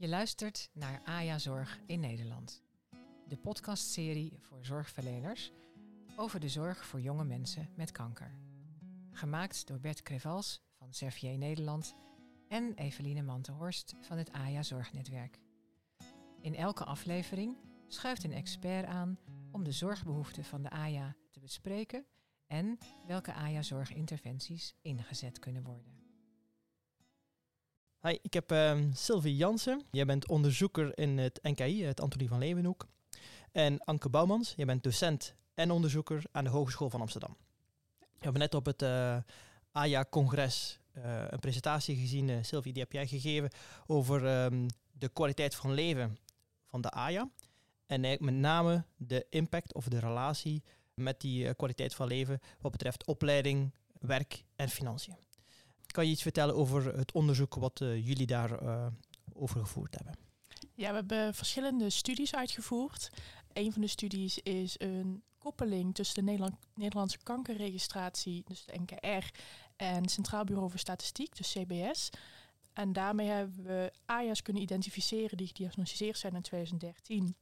Je luistert naar AJA Zorg in Nederland. De podcastserie voor zorgverleners over de zorg voor jonge mensen met kanker. Gemaakt door Bert Crevals van Servier Nederland en Eveline Mantenhorst van het AJA Zorgnetwerk. In elke aflevering schuift een expert aan om de zorgbehoeften van de AJA te bespreken en welke AJA-zorginterventies ingezet kunnen worden. Hi, ik heb uh, Sylvie Jansen. Jij bent onderzoeker in het NKI, het Antonie van Leeuwenhoek. En Anke Bouwmans, jij bent docent en onderzoeker aan de Hogeschool van Amsterdam. We hebben net op het uh, AJA-congres uh, een presentatie gezien, uh, Sylvie, die heb jij gegeven over um, de kwaliteit van leven van de AJA. En met name de impact of de relatie met die kwaliteit van leven wat betreft opleiding, werk en financiën. Kan je iets vertellen over het onderzoek wat uh, jullie daarover uh, over gevoerd hebben? Ja, we hebben verschillende studies uitgevoerd. Een van de studies is een koppeling tussen de Nederland, Nederlandse kankerregistratie, dus de NKR, en Centraal Bureau voor Statistiek, dus CBS. En daarmee hebben we AJA's kunnen identificeren die gediagnosticeerd zijn in 2013,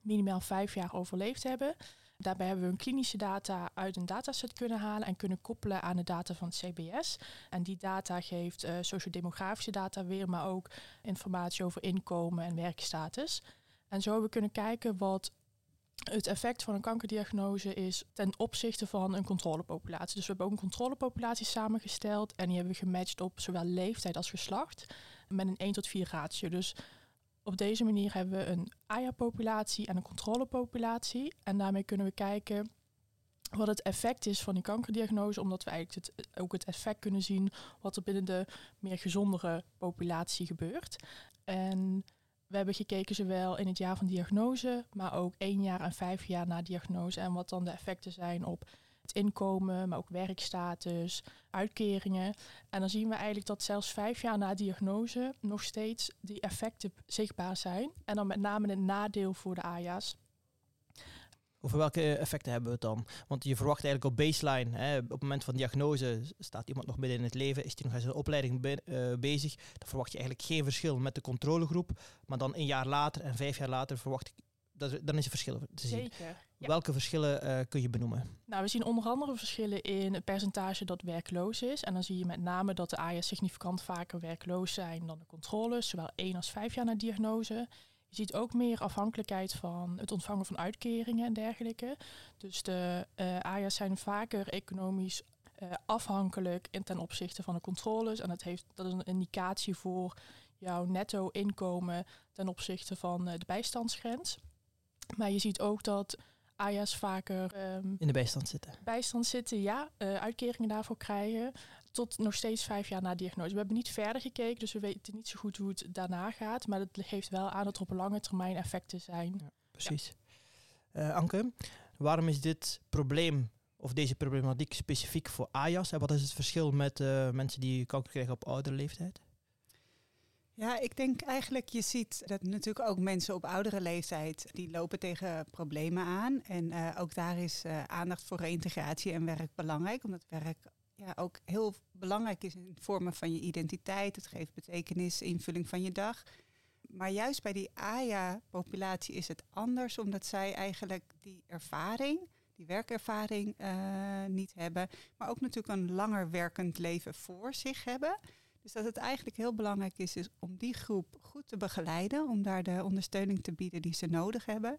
minimaal vijf jaar overleefd hebben. Daarbij hebben we een klinische data uit een dataset kunnen halen en kunnen koppelen aan de data van het CBS. En die data geeft uh, sociodemografische data weer, maar ook informatie over inkomen en werkstatus. En zo hebben we kunnen kijken wat het effect van een kankerdiagnose is ten opzichte van een controlepopulatie. Dus we hebben ook een controlepopulatie samengesteld en die hebben we gematcht op zowel leeftijd als geslacht met een 1 tot 4 ratio. Dus op deze manier hebben we een AYA-populatie en een controlepopulatie. En daarmee kunnen we kijken wat het effect is van die kankerdiagnose, omdat we eigenlijk het, ook het effect kunnen zien wat er binnen de meer gezondere populatie gebeurt. En we hebben gekeken zowel in het jaar van diagnose, maar ook één jaar en vijf jaar na diagnose en wat dan de effecten zijn op het inkomen, maar ook werkstatus, uitkeringen. En dan zien we eigenlijk dat zelfs vijf jaar na diagnose nog steeds die effecten zichtbaar zijn. En dan met name het nadeel voor de AJA's. Over welke effecten hebben we het dan? Want je verwacht eigenlijk op baseline, hè, op het moment van diagnose, staat iemand nog midden in het leven, is hij nog aan zijn opleiding be uh, bezig. Dan verwacht je eigenlijk geen verschil met de controlegroep. Maar dan een jaar later en vijf jaar later verwacht ik dat, dan is er verschil te zien. Zeker. Ja. Welke verschillen uh, kun je benoemen? Nou, we zien onder andere verschillen in het percentage dat werkloos is. En dan zie je met name dat de AIA's significant vaker werkloos zijn dan de controles, zowel één als vijf jaar na diagnose. Je ziet ook meer afhankelijkheid van het ontvangen van uitkeringen en dergelijke. Dus de uh, AIA's zijn vaker economisch uh, afhankelijk in ten opzichte van de controles. En dat, heeft, dat is een indicatie voor jouw netto inkomen ten opzichte van de bijstandsgrens. Maar je ziet ook dat AJA's vaker um, in de bijstand zitten. Bijstand zitten, ja. Uh, uitkeringen daarvoor krijgen. Tot nog steeds vijf jaar na diagnose. We hebben niet verder gekeken, dus we weten niet zo goed hoe het daarna gaat. Maar dat geeft wel aan dat er op lange termijn effecten zijn. Ja, precies. Ja. Uh, Anke, waarom is dit probleem of deze problematiek specifiek voor AJA's? En wat is het verschil met uh, mensen die kanker krijgen op oudere leeftijd? Ja, ik denk eigenlijk, je ziet dat natuurlijk ook mensen op oudere leeftijd, die lopen tegen problemen aan. En uh, ook daar is uh, aandacht voor reintegratie en werk belangrijk, omdat werk ja, ook heel belangrijk is in het vormen van je identiteit. Het geeft betekenis, invulling van je dag. Maar juist bij die AYA-populatie is het anders, omdat zij eigenlijk die ervaring, die werkervaring uh, niet hebben, maar ook natuurlijk een langer werkend leven voor zich hebben. Dus dat het eigenlijk heel belangrijk is, is om die groep goed te begeleiden, om daar de ondersteuning te bieden die ze nodig hebben.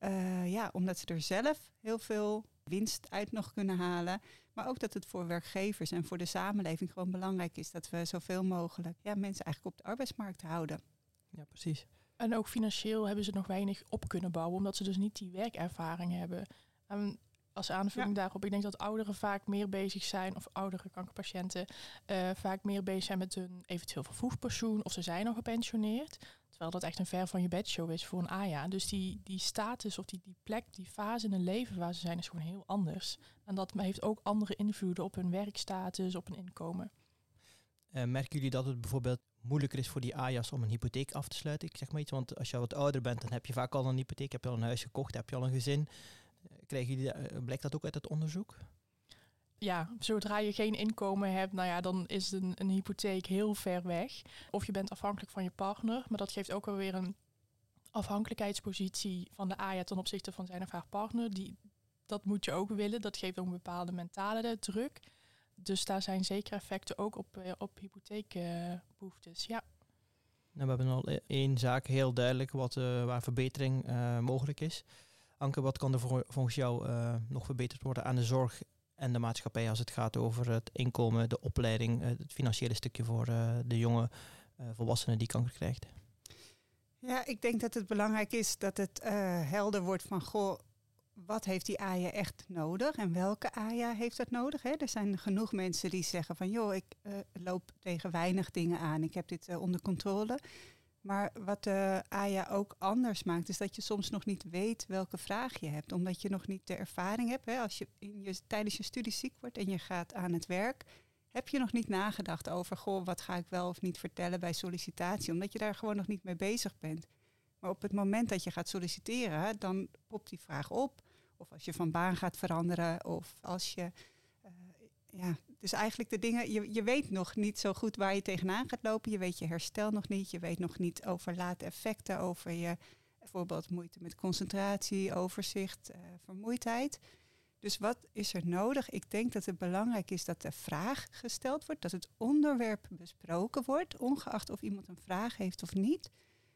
Uh, ja, omdat ze er zelf heel veel winst uit nog kunnen halen. Maar ook dat het voor werkgevers en voor de samenleving gewoon belangrijk is dat we zoveel mogelijk ja, mensen eigenlijk op de arbeidsmarkt houden. Ja, precies. En ook financieel hebben ze nog weinig op kunnen bouwen, omdat ze dus niet die werkervaring hebben. En als aanvulling ja. daarop, ik denk dat ouderen vaak meer bezig zijn, of oudere kankerpatiënten, uh, vaak meer bezig zijn met hun eventueel vervroegd pensioen, of ze zijn al gepensioneerd. Terwijl dat echt een ver van je bedshow is voor een AJA. Dus die, die status of die, die plek, die fase in hun leven waar ze zijn, is gewoon heel anders. En dat heeft ook andere invloeden op hun werkstatus, op hun inkomen. Uh, merken jullie dat het bijvoorbeeld moeilijker is voor die AJA's om een hypotheek af te sluiten? Ik zeg maar iets, want als je wat ouder bent, dan heb je vaak al een hypotheek, heb je al een huis gekocht, heb je al een gezin. Krijgen jullie, blijkt dat ook uit het onderzoek? ja, zodra je geen inkomen hebt, nou ja, dan is een, een hypotheek heel ver weg. Of je bent afhankelijk van je partner, maar dat geeft ook alweer een afhankelijkheidspositie van de AJA ten opzichte van zijn of haar partner. Die, dat moet je ook willen. Dat geeft ook een bepaalde mentale druk. Dus daar zijn zeker effecten ook op, uh, op hypotheekbehoeftes. ja. Nou, we hebben al één zaak heel duidelijk wat, uh, waar verbetering uh, mogelijk is. Anke, wat kan er volgens jou nog verbeterd worden aan de zorg en de maatschappij als het gaat over het inkomen, de opleiding, het financiële stukje voor de jonge volwassenen die kanker krijgt? Ja, ik denk dat het belangrijk is dat het helder wordt van goh, wat heeft die AJA echt nodig en welke AJA heeft dat nodig? Hè? Er zijn genoeg mensen die zeggen van joh, ik loop tegen weinig dingen aan, ik heb dit onder controle. Maar wat de AJA ook anders maakt, is dat je soms nog niet weet welke vraag je hebt, omdat je nog niet de ervaring hebt. Hè? Als je, in je tijdens je studie ziek wordt en je gaat aan het werk, heb je nog niet nagedacht over, goh, wat ga ik wel of niet vertellen bij sollicitatie, omdat je daar gewoon nog niet mee bezig bent. Maar op het moment dat je gaat solliciteren, dan popt die vraag op. Of als je van baan gaat veranderen. Of als je. Uh, ja, dus eigenlijk de dingen. Je, je weet nog niet zo goed waar je tegenaan gaat lopen. Je weet je herstel nog niet. Je weet nog niet over late effecten. Over je bijvoorbeeld moeite met concentratie, overzicht, uh, vermoeidheid. Dus wat is er nodig? Ik denk dat het belangrijk is dat de vraag gesteld wordt, dat het onderwerp besproken wordt, ongeacht of iemand een vraag heeft of niet.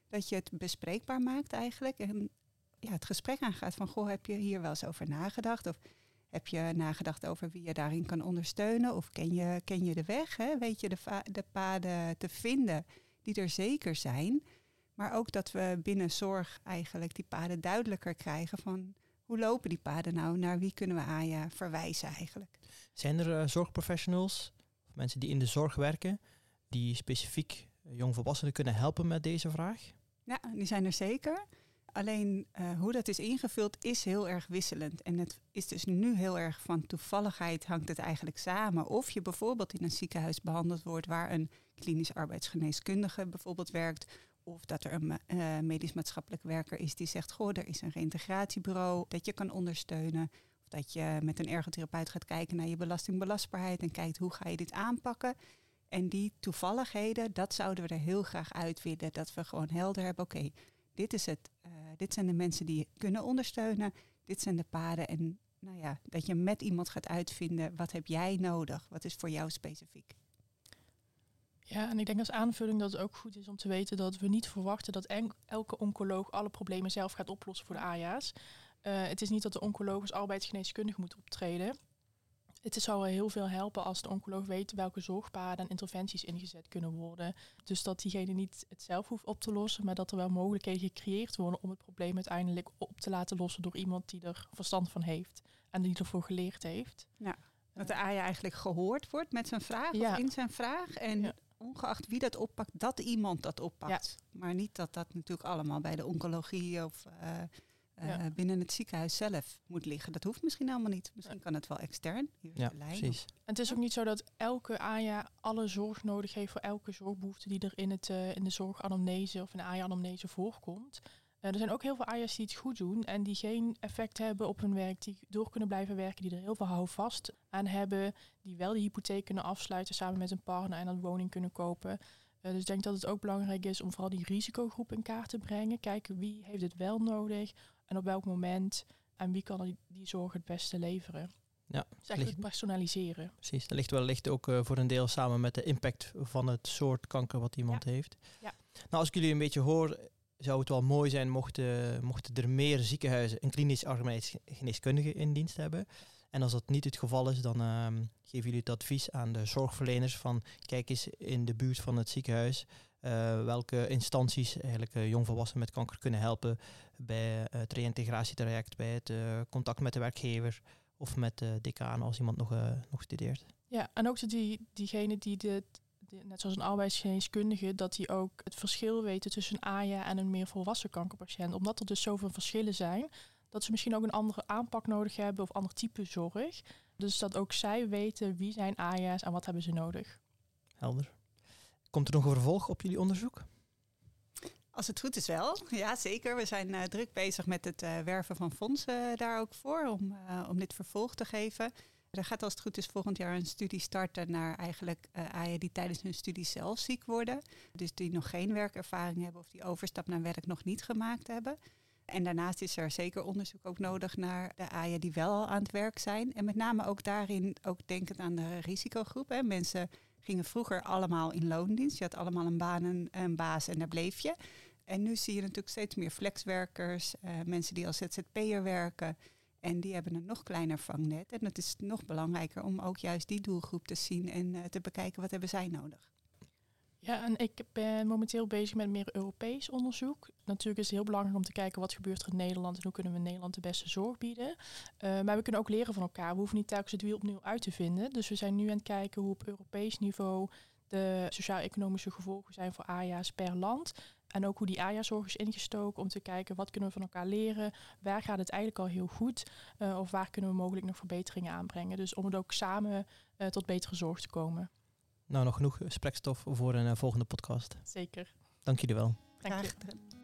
Dat je het bespreekbaar maakt eigenlijk. En ja, het gesprek aangaat van, goh, heb je hier wel eens over nagedacht? Of heb je nagedacht over wie je daarin kan ondersteunen? Of ken je, ken je de weg? Hè? Weet je de, de paden te vinden die er zeker zijn? Maar ook dat we binnen zorg eigenlijk die paden duidelijker krijgen van hoe lopen die paden nou? Naar wie kunnen we AJA verwijzen eigenlijk? Zijn er uh, zorgprofessionals, of mensen die in de zorg werken, die specifiek jongvolwassenen kunnen helpen met deze vraag? Ja, die zijn er zeker. Alleen uh, hoe dat is ingevuld is heel erg wisselend. En het is dus nu heel erg van toevalligheid hangt het eigenlijk samen. Of je bijvoorbeeld in een ziekenhuis behandeld wordt waar een klinisch arbeidsgeneeskundige bijvoorbeeld werkt. Of dat er een uh, medisch maatschappelijk werker is die zegt, goh, er is een reintegratiebureau dat je kan ondersteunen. Of dat je met een ergotherapeut gaat kijken naar je belastingbelastbaarheid en kijkt hoe ga je dit aanpakken. En die toevalligheden, dat zouden we er heel graag uit willen. Dat we gewoon helder hebben, oké, dit is het uh, dit zijn de mensen die je kunnen ondersteunen. Dit zijn de paden. En nou ja, dat je met iemand gaat uitvinden, wat heb jij nodig? Wat is voor jou specifiek? Ja, en ik denk als aanvulling dat het ook goed is om te weten dat we niet verwachten dat elke oncoloog alle problemen zelf gaat oplossen voor de AJA's. Uh, het is niet dat de oncoloog als arbeidsgeneeskundige moet optreden het zou heel veel helpen als de oncoloog weet welke zorgpaden en interventies ingezet kunnen worden. Dus dat diegene niet het zelf hoeft op te lossen, maar dat er wel mogelijkheden gecreëerd worden om het probleem uiteindelijk op te laten lossen door iemand die er verstand van heeft en die ervoor geleerd heeft. Ja, dat de AIA eigenlijk gehoord wordt met zijn vraag ja. of in zijn vraag. En ongeacht wie dat oppakt, dat iemand dat oppakt. Ja. Maar niet dat dat natuurlijk allemaal bij de oncologie of... Uh, uh, binnen het ziekenhuis zelf moet liggen. Dat hoeft misschien helemaal niet. Misschien kan het wel extern. ja, precies. En het is ook niet zo dat elke AJA alle zorg nodig heeft voor elke zorgbehoefte die er in, het, uh, in de zorganamnese of in de AJA-anamnese voorkomt. Uh, er zijn ook heel veel AJA's die het goed doen en die geen effect hebben op hun werk, die door kunnen blijven werken, die er heel veel houvast aan hebben, die wel de hypotheek kunnen afsluiten samen met een partner en een woning kunnen kopen. dus ik denk dat het ook belangrijk is om vooral die risicogroep in kaart te brengen. Kijken wie heeft het wel nodig, en op welk moment en wie kan die, zorg het beste leveren. Ja, dus eigenlijk personaliseren. Precies, dat ligt wellicht ook uh, voor een deel samen met de impact van het soort kanker wat iemand heeft. Ja. Nou, als ik jullie een beetje hoor, zou het wel mooi zijn mochten, mochten er meer ziekenhuizen een klinisch geneeskundige in dienst hebben. En als dat niet het geval is, dan uh, geven jullie het advies aan de zorgverleners van kijk eens in de buurt van het ziekenhuis uh, welke instanties eigenlijk uh, jongvolwassenen met kanker kunnen helpen bij het reïntegratietraject, bij het contact met de werkgever of met de decaan als iemand nog, nog studeert. Ja, en ook die, diegene die dit, net zoals een arbeidsgeneeskundige, dat die ook het verschil weten tussen een AJA en een meer volwassen kankerpatiënt. Omdat er dus zoveel verschillen zijn, dat ze misschien ook een andere aanpak nodig hebben of ander type zorg. Dus dat ook zij weten wie zijn AJA's en wat hebben ze nodig. Helder. Komt er nog een vervolg op jullie onderzoek? Als het goed is wel, ja zeker. We zijn uh, druk bezig met het uh, werven van fondsen daar ook voor om, om dit vervolg te geven. Er gaat als het goed is volgend jaar een studie starten naar eigenlijk uh, aaien die tijdens hun studie zelf ziek worden. Dus die nog geen werkervaring hebben of die overstap naar werk nog niet gemaakt hebben. En daarnaast is er zeker onderzoek ook nodig naar de aaien die wel al aan het werk zijn. En met name ook daarin, ook denkend aan de risicogroep. Mensen gingen vroeger allemaal in loondienst. Je had allemaal een baan en een baas en daar bleef je. En nu zie je natuurlijk steeds meer flexwerkers, uh, mensen die als ZZP'er werken. En die hebben een nog kleiner vangnet. En het is nog belangrijker om ook juist die doelgroep te zien en uh, te bekijken wat hebben zij nodig. Ja, en ik ben momenteel bezig met meer Europees onderzoek. Natuurlijk is het heel belangrijk om te kijken wat gebeurt er in Nederland en hoe kunnen we Nederland de beste zorg bieden. Uh, maar we kunnen ook leren van elkaar. We hoeven niet telkens het wiel opnieuw uit te vinden. Dus we zijn nu aan het kijken hoe op Europees niveau de sociaal-economische gevolgen zijn voor AJA's per land. En ook hoe die AJA-zorg is ingestoken om te kijken wat kunnen we van elkaar leren. Waar gaat het eigenlijk al heel goed? Uh, of waar kunnen we mogelijk nog verbeteringen aanbrengen? Dus om het ook samen uh, tot betere zorg te komen. Nou, nog genoeg gesprekstof voor een uh, volgende podcast. Zeker. Dank jullie wel. Dank je.